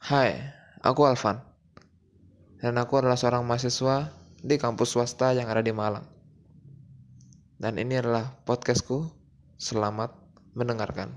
Hai, aku Alvan. Dan aku adalah seorang mahasiswa di kampus swasta yang ada di Malang. Dan ini adalah podcastku. Selamat mendengarkan.